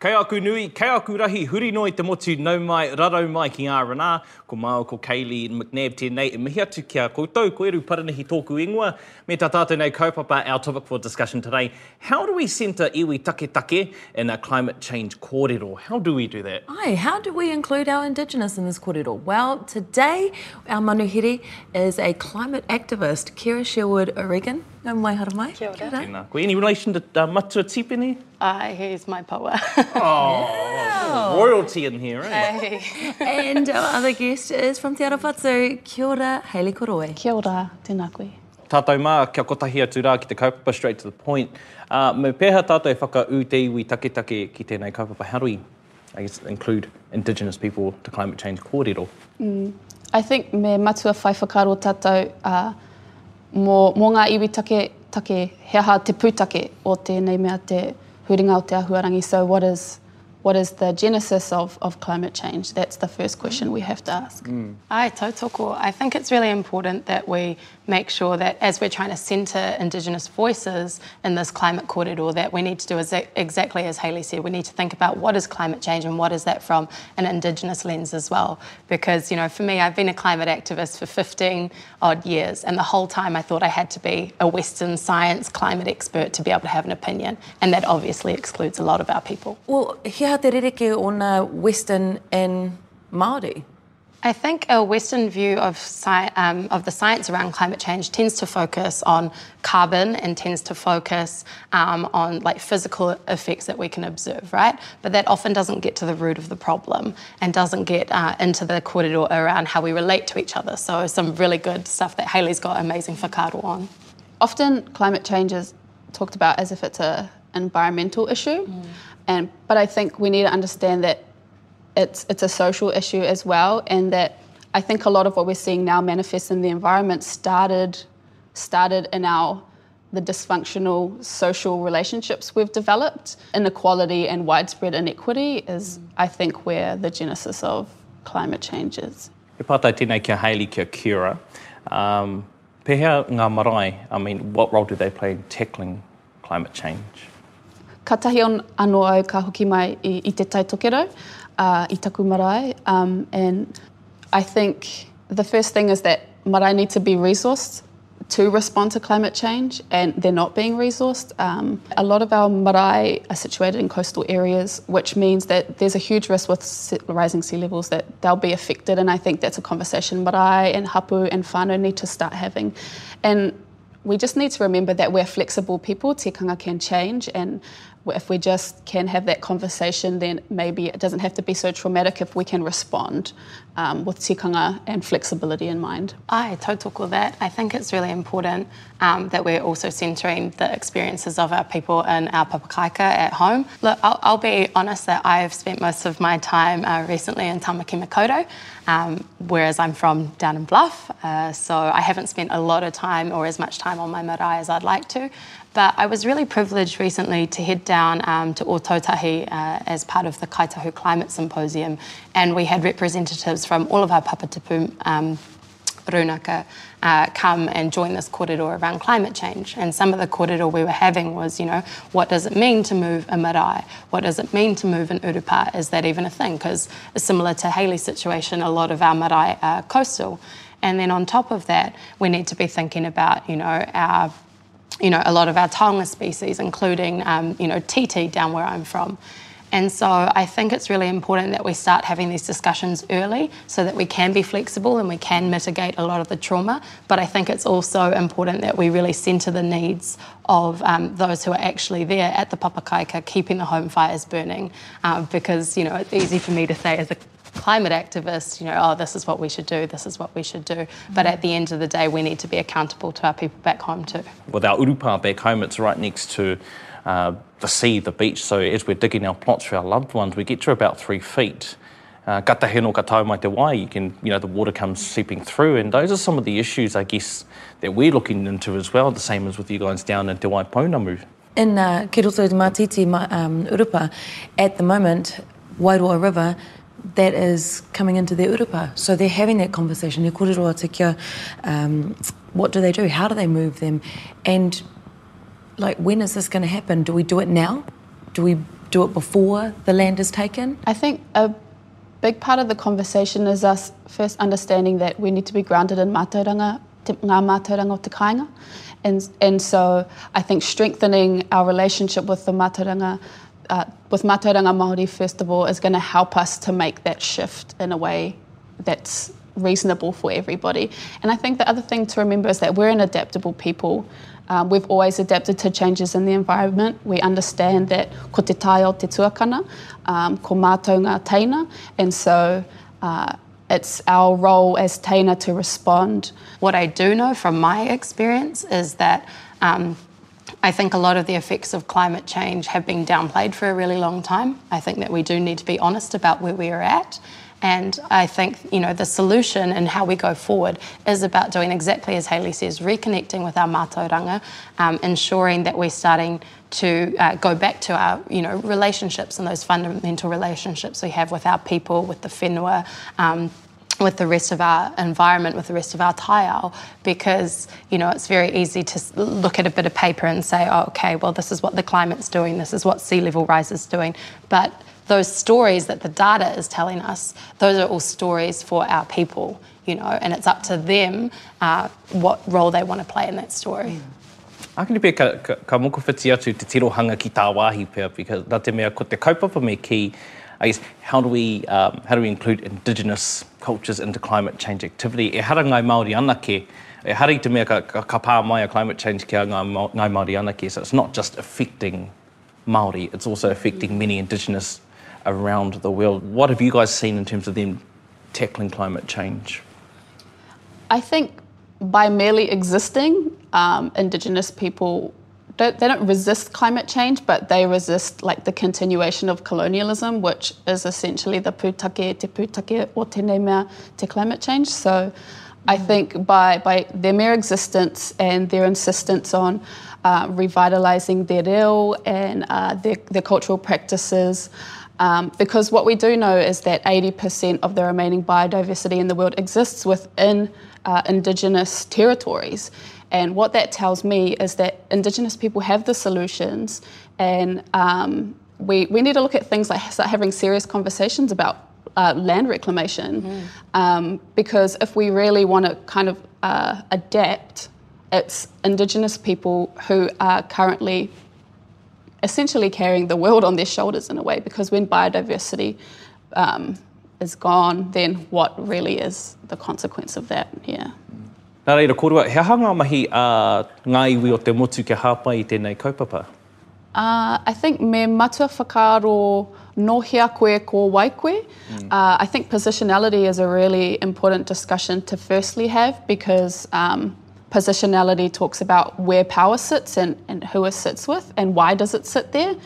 Kei aku nui, kei aku rahi, huri noi te motu nau mai, rarau mai ki R&R, ko māo ko Kaylee McNabb tēnei, e mihi atu ki a koutou, ko eru paranihi tōku ingoa, me tā tātou nei kaupapa, our topic for discussion today. How do we centre iwi take take in a climate change kōrero? How do we do that? Ai, how do we include our Indigenous in this kōrero? Well, today our manuhiri is a climate activist, Kira Sherwood O'Regan. Nau mai, hara mai. Kia ora. Tēnā. Ko any relation to uh, Matua Tipene? Uh, he's my power. Oh, royalty in here, eh? Hey. And our other guest is from Te Arawhatu, Kia ora, Hayley Koroe. Kia ora, tēnā koe. Tātou mā, kia kotahi atu rā ki te kaupapa straight to the point. Uh, me pēha tātou e whaka u te iwi take take ki tēnei kaupapa. How do we, I guess, include Indigenous people to climate change kōrero? I think me matua whai whakaro tātou uh, mō, mō ngā iwi take, take he aha te pūtake o tēnei mea te huringa o te ahuarangi. So what is, what is the genesis of, of climate change? That's the first question we have to ask. Ai, tautoko. I think it's really important that we make sure that as we're trying to centre Indigenous voices in this climate kōrero, that we need to do exa- exactly as Hayley said. We need to think about what is climate change and what is that from an Indigenous lens as well. Because, you know, for me, I've been a climate activist for 15 odd years, and the whole time I thought I had to be a Western science climate expert to be able to have an opinion. And that obviously excludes a lot of our people. Well, hea te rereke ona uh, Western and Māori. I think a Western view of, sci- um, of the science around climate change tends to focus on carbon and tends to focus um, on like physical effects that we can observe, right? But that often doesn't get to the root of the problem and doesn't get uh, into the kōrero around how we relate to each other. So some really good stuff that Haley's got amazing whakaaro on. Often climate change is talked about as if it's a environmental issue, and but I think we need to understand that it's it's a social issue as well, and that I think a lot of what we're seeing now manifest in the environment started started in our the dysfunctional social relationships we've developed. Inequality and widespread inequity is, I think, where the genesis of climate change is. E pātai tēnei kia Hayley, kia Kira. Um, pēhea ngā marae, I mean, what role do they play in tackling climate change? Ka tahi on anō au ka hoki mai i, i te tai tokerau, uh, i marae. Um, and I think the first thing is that marae need to be resourced to respond to climate change, and they're not being resourced. Um, a lot of our marae are situated in coastal areas, which means that there's a huge risk with rising sea levels that they'll be affected, and I think that's a conversation marae and hapu and whānau need to start having. And we just need to remember that we're flexible people, tikanga can change, and if we just can have that conversation, then maybe it doesn't have to be so traumatic if we can respond um, with tikanga and flexibility in mind. I tautoko that. I think it's really important um, that we're also centering the experiences of our people in our papakaika at home. Look, I'll, I'll be honest that I've spent most of my time uh, recently in Tamaki Makaurau, um, whereas I'm from down in Bluff, uh, so I haven't spent a lot of time or as much time on my marae as I'd like to. But I was really privileged recently to head down um, to Otautahi uh, as part of the Kāi Tahu Climate Symposium, and we had representatives from all of our papatipu um, runaka uh, come and join this kōrero around climate change. And some of the kōrero we were having was, you know, what does it mean to move a marae? What does it mean to move an urupa? Is that even a thing? Because similar to Haley's situation, a lot of our marae are coastal. And then on top of that, we need to be thinking about, you know, our you know, a lot of our taonga species, including, um, you know, tītī down where I'm from. And so I think it's really important that we start having these discussions early so that we can be flexible and we can mitigate a lot of the trauma. But I think it's also important that we really centre the needs of um, those who are actually there at the papakaika, keeping the home fires burning. Um, because, you know, it's easy for me to say as a climate activist, you know, oh, this is what we should do, this is what we should do. But at the end of the day, we need to be accountable to our people back home too. With our urupa back home, it's right next to uh, the sea, the beach. So as we're digging our plots for our loved ones, we get to about three feet. uh, mai te wai, you can, you know, the water comes seeping through. And those are some of the issues, I guess, that we're looking into as well, the same as with you guys down in Te Waipounamu. In uh, Ki Roto Matiti um, Urupa, at the moment, Wairoa River, that is coming into their urupa. So they're having that conversation. Te kōrero te kia, um, what do they do? How do they move them? And like, when is this going to happen? Do we do it now? Do we do it before the land is taken? I think a big part of the conversation is us first understanding that we need to be grounded in mātauranga, ngā mātauranga o te kāinga. And, and so I think strengthening our relationship with the mātauranga, uh, with mātauranga Māori all, is going to help us to make that shift in a way that's reasonable for everybody. And I think the other thing to remember is that we're an adaptable people. Um, we've always adapted to changes in the environment. We understand that ko te tai o te tuakana, um, ko mātou ngā teina, and so uh, it's our role as teina to respond. What I do know from my experience is that um, I think a lot of the effects of climate change have been downplayed for a really long time. I think that we do need to be honest about where we are at and I think, you know, the solution and how we go forward is about doing exactly as Hayley says, reconnecting with our mātauranga, um, ensuring that we're starting to uh, go back to our, you know, relationships and those fundamental relationships we have with our people, with the whenua, um, with the rest of our environment, with the rest of our tile, because you know it's very easy to look at a bit of paper and say, oh, okay, well this is what the climate's doing, this is what sea level rise is doing, but those stories that the data is telling us, those are all stories for our people, you know, and it's up to them uh, what role they want to play in that story. Mm. Akini pia ka, ka, ka moko whiti atu te tirohanga ki tā wāhi pia, because nā te mea ko te kaupapa me ki, I guess, how do we, um, how do we include Indigenous cultures into climate change activity? E hara ngai Māori anake, e hara te mea ka, ka, pā mai a climate change ki a ngai, ngai Māori anake, so it's not just affecting Māori, it's also affecting many Indigenous around the world. What have you guys seen in terms of them tackling climate change? I think by merely existing, um, Indigenous people don't, they don't resist climate change, but they resist like the continuation of colonialism, which is essentially the pūtake te pūtake o tēnei mea te climate change. So I mm. think by, by their mere existence and their insistence on uh, revitalising their reo and uh, their, their cultural practices, um, because what we do know is that 80% of the remaining biodiversity in the world exists within uh, Indigenous territories. And what that tells me is that Indigenous people have the solutions, and um, we, we need to look at things like start having serious conversations about uh, land reclamation. Mm. Um, because if we really want to kind of uh, adapt, it's Indigenous people who are currently essentially carrying the world on their shoulders in a way because when biodiversity um, is gone, then what really is the consequence of that? Yeah. Nā reira, korua, he hanga mahi a uh, ngā iwi o te motu ke hāpai i tēnei kaupapa? Uh, I think me matua whakaaro nohia koe ko waikoe. Mm. Uh, I think positionality is a really important discussion to firstly have because um, positionality talks about where power sits and, and who it sits with and why does it sit there.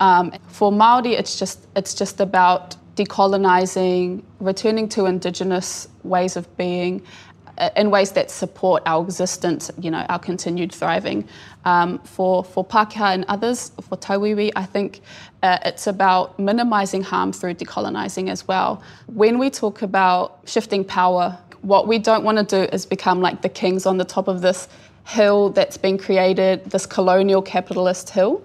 Um, for Maori, it's just it's just about decolonizing, returning to indigenous ways of being, uh, in ways that support our existence, you know, our continued thriving. Um, for for Pākehā and others, for Tauiwi, I think uh, it's about minimising harm through decolonising as well. When we talk about shifting power what we don't want to do is become like the kings on the top of this hill that's been created, this colonial capitalist hill.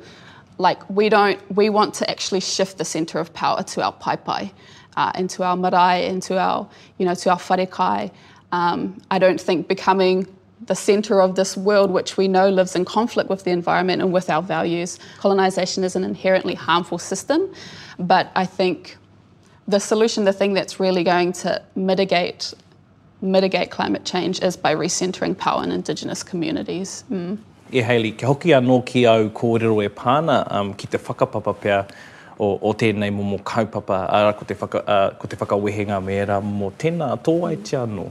Like we don't, we want to actually shift the center of power to our paipai, uh, into our marae, into our, you know, to our wharekai. Um, I don't think becoming the center of this world, which we know lives in conflict with the environment and with our values. Colonization is an inherently harmful system, but I think the solution, the thing that's really going to mitigate mitigate climate change is by recentering power in Indigenous communities. Mm. E Hayley, ke hoki anō ki au kōrero e pāna um, ki te whakapapa pea o, o tēnei momo kaupapa, ara ko te, whaka, uh, ko te whakawehenga me era mo tēnā tō ai te anō.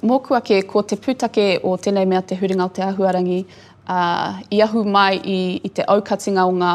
Mōkua ke ko te pūtake o tēnei mea te huringa o te ahuarangi, uh, i ahu mai i, i te aukatinga o ngā,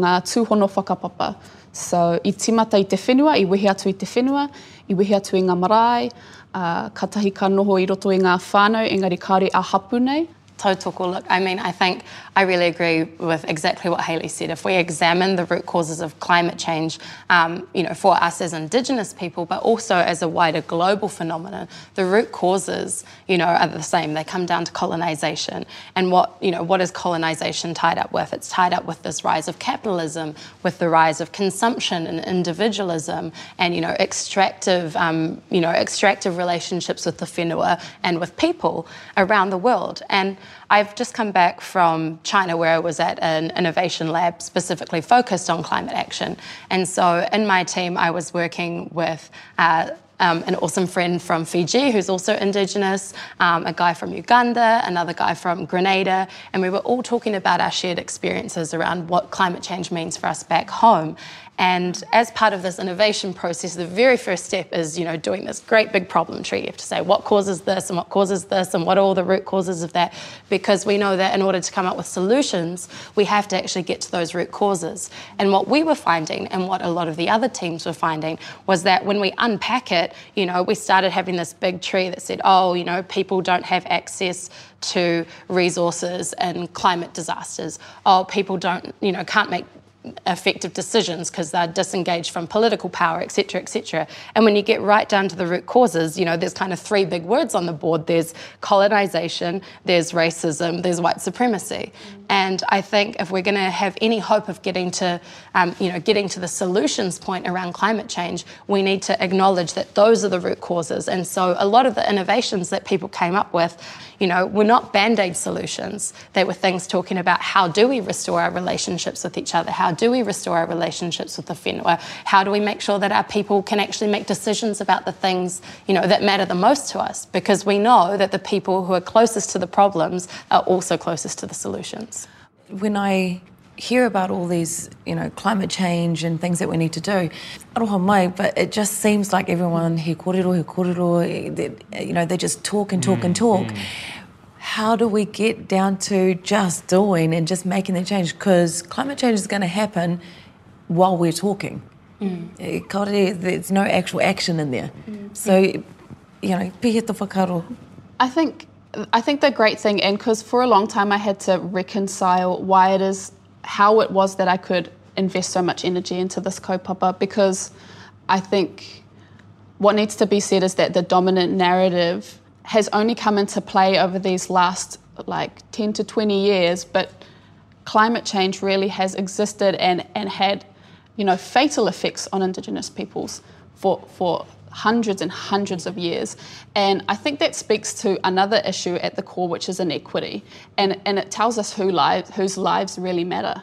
ngā tūhono whakapapa. So i timata i te whenua, i wehi atu i te whenua, i wehi atu i ngā marae, uh, katahi ka noho i roto i ngā whānau, engari kāre a hapu nei. Tautoko, look, I mean, I think I really agree with exactly what Haley said. If we examine the root causes of climate change, um, you know, for us as Indigenous people, but also as a wider global phenomenon, the root causes, you know, are the same. They come down to colonisation. And what, you know, what is colonisation tied up with? It's tied up with this rise of capitalism, with the rise of consumption and individualism, and you know, extractive, um, you know, extractive relationships with the whenua and with people around the world. And I've just come back from China, where I was at an innovation lab specifically focused on climate action. And so in my team, I was working with uh, um, an awesome friend from Fiji who's also Indigenous, um, a guy from Uganda, another guy from Grenada, and we were all talking about our shared experiences around what climate change means for us back home. And as part of this innovation process, the very first step is, you know, doing this great big problem tree. You have to say what causes this and what causes this and what are all the root causes of that, because we know that in order to come up with solutions, we have to actually get to those root causes. And what we were finding, and what a lot of the other teams were finding, was that when we unpack it, you know, we started having this big tree that said, oh, you know, people don't have access to resources and climate disasters. Oh, people don't, you know, can't make effective decisions because they're disengaged from political power, etc., etc. And when you get right down to the root causes, you know, there's kind of three big words on the board. There's colonization, there's racism, there's white supremacy. Mm. And I think if we're going to have any hope of getting to, um, you know, getting to the solutions point around climate change, we need to acknowledge that those are the root causes. And so a lot of the innovations that people came up with, you know, were not band-aid solutions. They were things talking about how do we restore our relationships with each other? How do we restore our relationships with the whenua? How do we make sure that our people can actually make decisions about the things, you know, that matter the most to us? Because we know that the people who are closest to the problems are also closest to the solutions. When I hear about all these, you know, climate change and things that we need to do. Aroha mai, but it just seems like everyone, he kōrero, he kōrero, you know, they just talk and talk mm, and talk. Mm. How do we get down to just doing and just making the change? Because climate change is going to happen while we're talking. Mm. There's no actual action in there. Mm. So, you know, pihe whakaro. I think I think the great thing, and because for a long time I had to reconcile why it is how it was that I could invest so much energy into this kaupapa because I think what needs to be said is that the dominant narrative has only come into play over these last like 10 to 20 years, but climate change really has existed and, and had, you know, fatal effects on Indigenous peoples for, for hundreds and hundreds of years. And I think that speaks to another issue at the core, which is inequity. And, and it tells us who lives, whose lives really matter.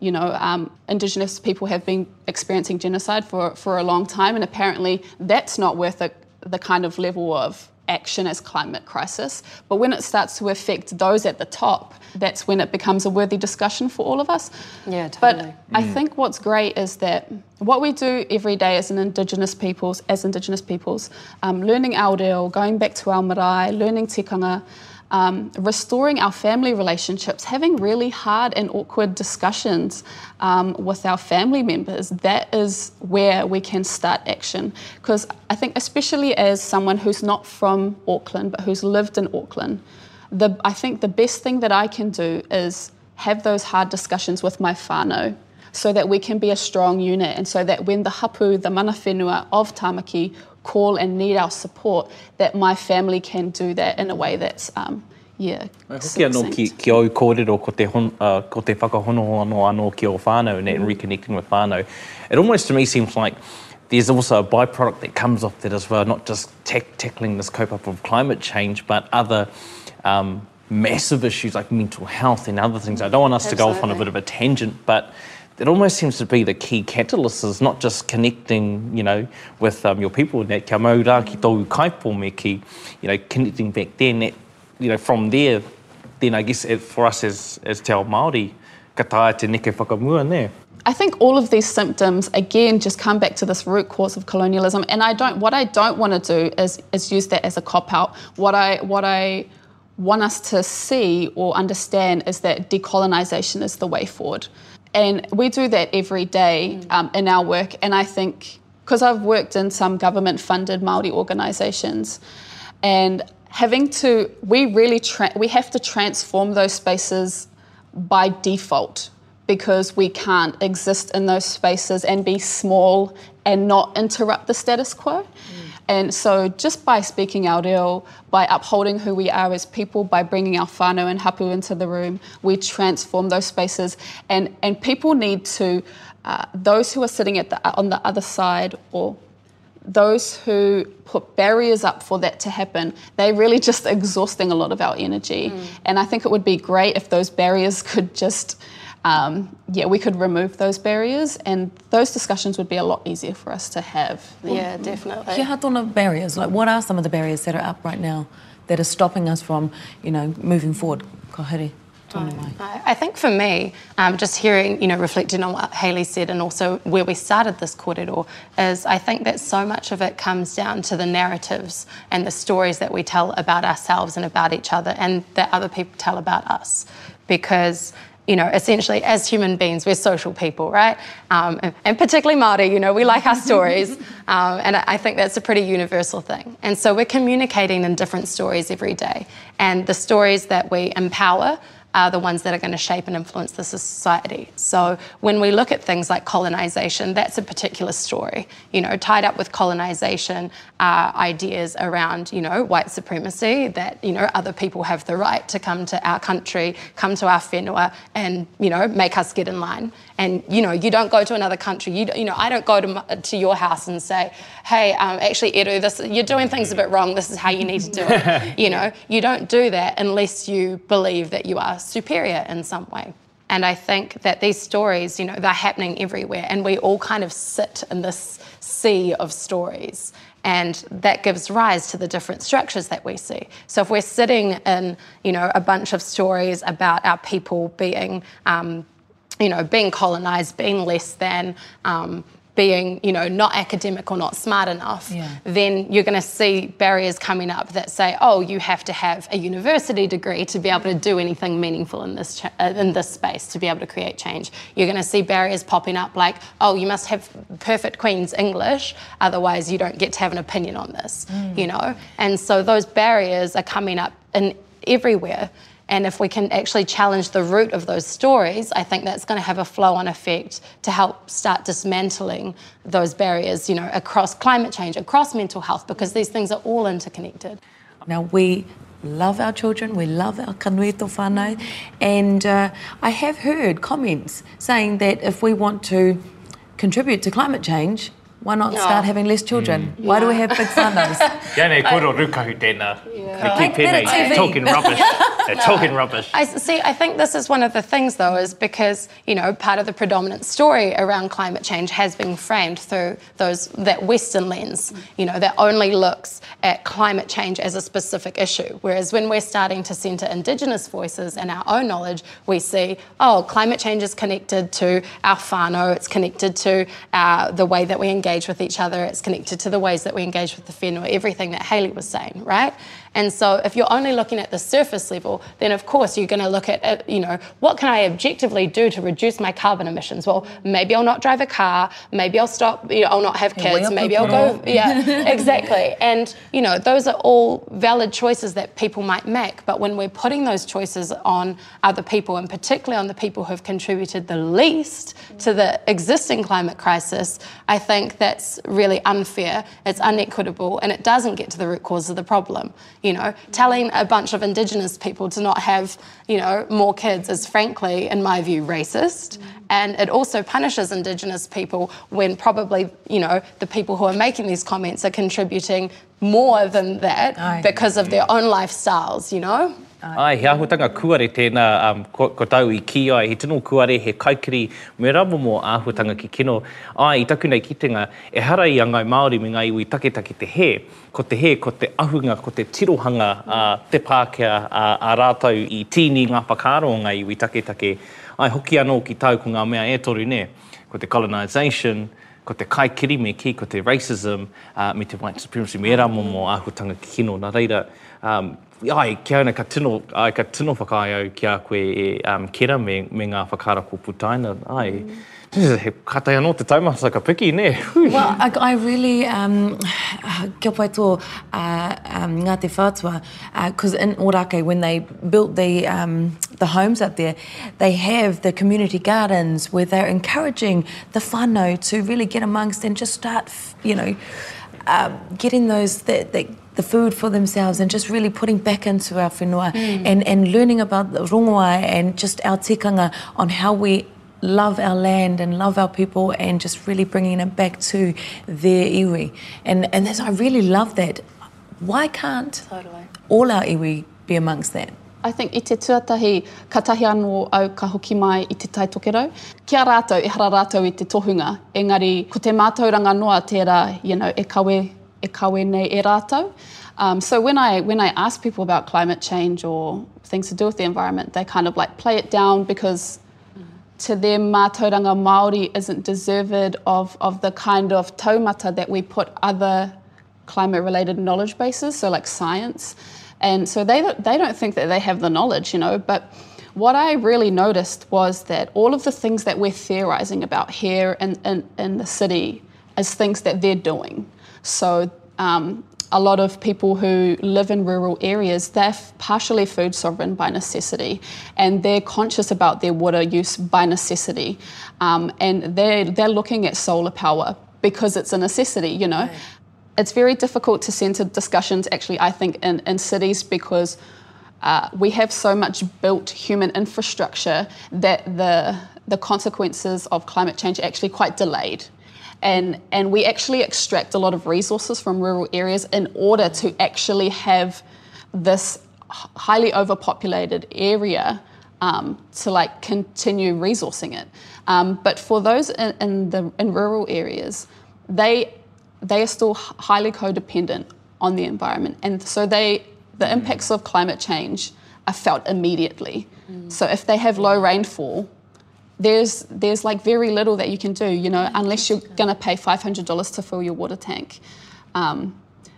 You know, um, Indigenous people have been experiencing genocide for, for a long time, and apparently that's not worth a, the kind of level of action as climate crisis. But when it starts to affect those at the top, that's when it becomes a worthy discussion for all of us. Yeah, totally. But mm. I think what's great is that what we do every day as an Indigenous peoples, as Indigenous peoples, um, learning our reo, going back to our marae, learning tikanga, um, restoring our family relationships, having really hard and awkward discussions um, with our family members, that is where we can start action. Because I think, especially as someone who's not from Auckland but who's lived in Auckland, the, I think the best thing that I can do is have those hard discussions with my whānau so that we can be a strong unit and so that when the hapu, the mana whenua of Tamaki call and need our support, that my family can do that in a way that's um, yeah, Hoki anō ki, ki au kōrero ko te, hon, uh, ko te whakahono anō anō ki o whānau and, mm. and reconnecting with whānau. It almost to me seems like there's also a byproduct that comes off that as well, not just tackling this cope up of climate change, but other um, massive issues like mental health and other things. I don't want us Absolutely. to go off on a bit of a tangent, but it almost seems to be the key catalyst is not just connecting, you know, with um, your people, that kia maura ki tōu kaipo me ki, you know, connecting back then, that, you know, from there, then I guess it, for us as, as te ao Māori, ka tae te neke whakamua there. I think all of these symptoms again just come back to this root cause of colonialism. And I don't what I don't want to do is is use that as a cop out what I what I want us to see or understand is that decolonization is the way forward. And we do that every day mm. um, in our work. And I think, because I've worked in some government funded Māori organisations, and having to, we really, tra- we have to transform those spaces by default because we can't exist in those spaces and be small and not interrupt the status quo. Mm. And so, just by speaking our reo, by upholding who we are as people, by bringing our whānau and hapu into the room, we transform those spaces. And, and people need to, uh, those who are sitting at the, on the other side or those who put barriers up for that to happen, they're really just exhausting a lot of our energy. Mm. And I think it would be great if those barriers could just um, yeah, we could remove those barriers and those discussions would be a lot easier for us to have. Yeah, definitely. Kia hatona barriers, like what are some of the barriers that are up right now that are stopping us from, you know, moving forward? Kohiri. I think for me, um, just hearing, you know, reflecting on what Hayley said and also where we started this kōrero, is I think that so much of it comes down to the narratives and the stories that we tell about ourselves and about each other and that other people tell about us. Because you know, essentially as human beings, we're social people, right? Um, and, and, particularly Māori, you know, we like our stories. Um, and I think that's a pretty universal thing. And so we're communicating in different stories every day. And the stories that we empower are the ones that are going to shape and influence the society. So when we look at things like colonization, that's a particular story. You know, tied up with colonization are ideas around, you know, white supremacy, that, you know, other people have the right to come to our country, come to our whenua and, you know, make us get in line. And, you know, you don't go to another country. You, you know, I don't go to, to your house and say, hey, um, actually, Eru, this, you're doing things a bit wrong. This is how you need to do it. you know, you don't do that unless you believe that you are superior in some way. And I think that these stories, you know, they're happening everywhere, and we all kind of sit in this sea of stories. And that gives rise to the different structures that we see. So if we're sitting in, you know, a bunch of stories about our people being, um, you know, being colonized, being less than, um, being, you know, not academic or not smart enough, yeah. then you're going to see barriers coming up that say, oh, you have to have a university degree to be able to do anything meaningful in this cha- uh, in this space to be able to create change. You're going to see barriers popping up like, oh, you must have perfect Queen's English, otherwise you don't get to have an opinion on this, mm. you know. And so those barriers are coming up in everywhere. And if we can actually challenge the root of those stories, I think that's going to have a flow on effect to help start dismantling those barriers, you know, across climate change, across mental health, because these things are all interconnected. Now, we love our children, we love our kanuito whānau, and uh, I have heard comments saying that if we want to contribute to climate change, why not start having less children? Mm. Why yeah. do we have big whānaus? yeah, nei koro rukahu tēnā. They keep talking rubbish. They're talking rubbish. I see. I think this is one of the things, though, is because you know part of the predominant story around climate change has been framed through those that Western lens. You know that only looks at climate change as a specific issue, whereas when we're starting to centre Indigenous voices and our own knowledge, we see oh, climate change is connected to our whānau. It's connected to uh, the way that we engage engage with each other, it's connected to the ways that we engage with the whenua, everything that Haley was saying, right? And so if you're only looking at the surface level, then of course you're going to look at, you know, what can I objectively do to reduce my carbon emissions? Well, maybe I'll not drive a car, maybe I'll stop, you know, I'll not have kids, maybe I'll go, yeah, exactly. And, you know, those are all valid choices that people might make. But when we're putting those choices on other people, and particularly on the people who have contributed the least to the existing climate crisis, I think that's really unfair, it's unequitable, and it doesn't get to the root cause of the problem. You know, telling a bunch of Indigenous people to not have, you know, more kids is frankly, in my view, racist. And it also punishes Indigenous people when probably, you know, the people who are making these comments are contributing more than that Aye. because of their own lifestyles, you know? Ai, he ahutanga kuare tēnā um, ko, ko tau i ki ai, he tino kuare, he kaikiri, me ramo mō ahutanga ki kino. Ai, i taku nei kitenga, e hara i angai Māori me ngai ui take te he, ko te he, ko te ahunga, ko te tirohanga, mm. uh, te Pākehā uh, a rātau i tīni ngā pakaro ngai ui take. Ai, hoki anō ki tau ko ngā mea e toru ne, ko te colonisation, ko te kaikiri me ki, ko te racism, uh, me te white supremacy, me ramo mō ahutanga ki kino. Nā reira, um, ai, kia ana ka tino, ai, ka tino whakaai au koe e um, kera me, me ngā whakara ko putaina. Ai, mm. he katai anō te taumasa ka piki, ne? well, I, I really, um, kia pai tō uh, um, ngā te whātua, because uh, in Orake, when they built the, um, the homes up there, they have the community gardens where they're encouraging the whānau to really get amongst and just start, you know, uh, getting those, that, that the food for themselves and just really putting back into our whenua mm. and, and learning about the rongoa and just our tikanga on how we love our land and love our people and just really bringing it back to their iwi. And, and I really love that. Why can't totally. all our iwi be amongst that? I think i te tuatahi ka tahi anō au ka hoki mai i te tai tokerau. Kia rātou, e hara rātou i te tohunga. Engari, ko te mātauranga noa tērā, you know, e kawe e kawe nei e rātou. Um, so when I when I ask people about climate change or things to do with the environment, they kind of like play it down because to them mātauranga Māori isn't deserved of, of the kind of taumata that we put other climate related knowledge bases, so like science. And so they, they don't think that they have the knowledge, you know, but what I really noticed was that all of the things that we're theorizing about here in, in, in the city as things that they're doing. So um, a lot of people who live in rural areas, they're partially food sovereign by necessity, and they're conscious about their water use by necessity, um, and they're they're looking at solar power because it's a necessity. You know, right. it's very difficult to centre discussions. Actually, I think in, in cities because. Uh, we have so much built human infrastructure that the the consequences of climate change are actually quite delayed. And, and we actually extract a lot of resources from rural areas in order to actually have this highly overpopulated area um, to like continue resourcing it. Um, but for those in, in, the in rural areas, they they are still highly codependent on the environment, and so they the mm. impacts of climate change are felt immediately. Mm. So if they have low rainfall, there's there's like very little that you can do, you know, unless you're going to pay $500 to fill your water tank. Um,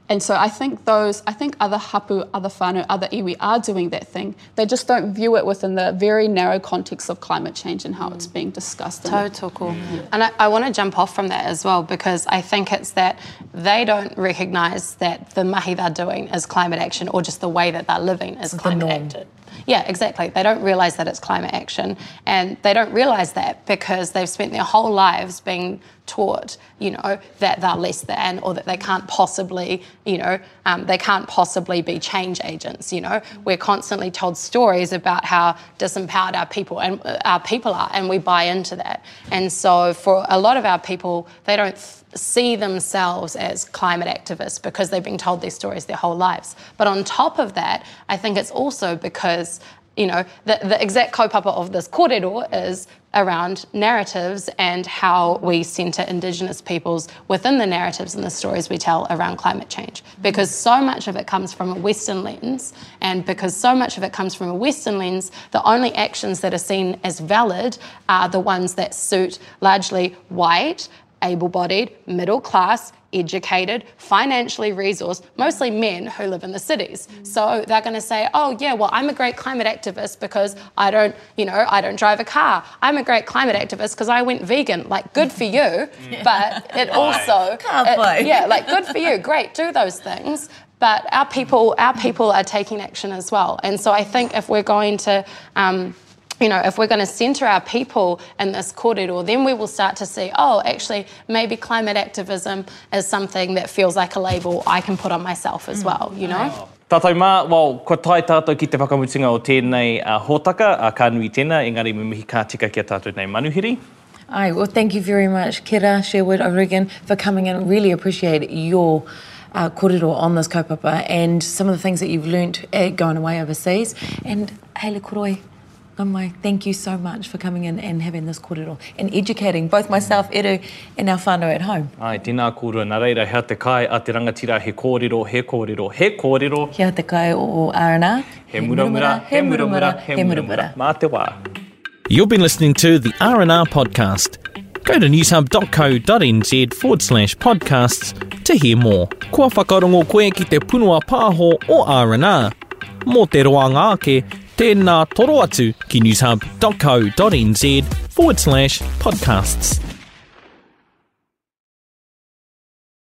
and so I think those, I think other hapu, other whānau, other iwi are doing that thing. They just don't view it within the very narrow context of climate change and how mm. it's being discussed. Total cool. Mm. And I, I want to jump off from that as well because I think it's that they don't recognise that the mahi they're doing is climate action or just the way that they're living is it's climate action. Yeah, exactly. They don't realise that it's climate action, and they don't realise that because they've spent their whole lives being taught, you know, that they're less than or that they can't possibly, you know, um, they can't possibly be change agents. You know, we're constantly told stories about how disempowered our people and uh, our people are, and we buy into that. And so, for a lot of our people, they don't. See themselves as climate activists because they've been told these stories their whole lives. But on top of that, I think it's also because you know, the, the exact kaupapa of this kōrero is around narratives and how we centre Indigenous peoples within the narratives and the stories we tell around climate change. Because so much of it comes from a Western lens, and because so much of it comes from a Western lens, the only actions that are seen as valid are the ones that suit largely white, able bodied, middle class, educated, financially resourced, mostly men who live in the cities. So they're going to say, "Oh yeah, well I'm a great climate activist because I don't, you know, I don't drive a car. I'm a great climate activist because I went vegan." Like good for you, but it also it, yeah, like good for you. Great, do those things. But our people, our people are taking action as well. And so I think if we're going to um, you know, if we're going to centre our people in this kōrero, then we will start to see, oh, actually, maybe climate activism is something that feels like a label I can put on myself as well, you know? Tātou mā, well, ko tai tātou ki te whakamutinga o tēnei uh, hōtaka, a uh, ka nui tēnā, engari me mihi kā tika ki a tātou nei manuhiri. Ai, well, thank you very much, Kira, Sherwood, O'Regan, for coming in. Really appreciate your uh, kōrero on this kaupapa and some of the things that you've learnt uh, going away overseas. And Haile Koroi, Ngamai, thank you so much for coming in and having this kōrero and educating both myself, Eru, and our whānau at home. Ai, tēnā kōrua, nā reira, hea te kai a te rangatira, he kōrero, he kōrero, he kōrero. Hea te kai o R&R. He muramura, he muramura, he muramura. Mā te wā. You've been listening to the R&R podcast. Go to newshub.co.nz forward slash podcasts to hear more. Kua whakarongo koe ki te punua pāho o R&R. mō te roa ngāke, tēnā toro atu ki newshub.co.nz forward slash podcasts.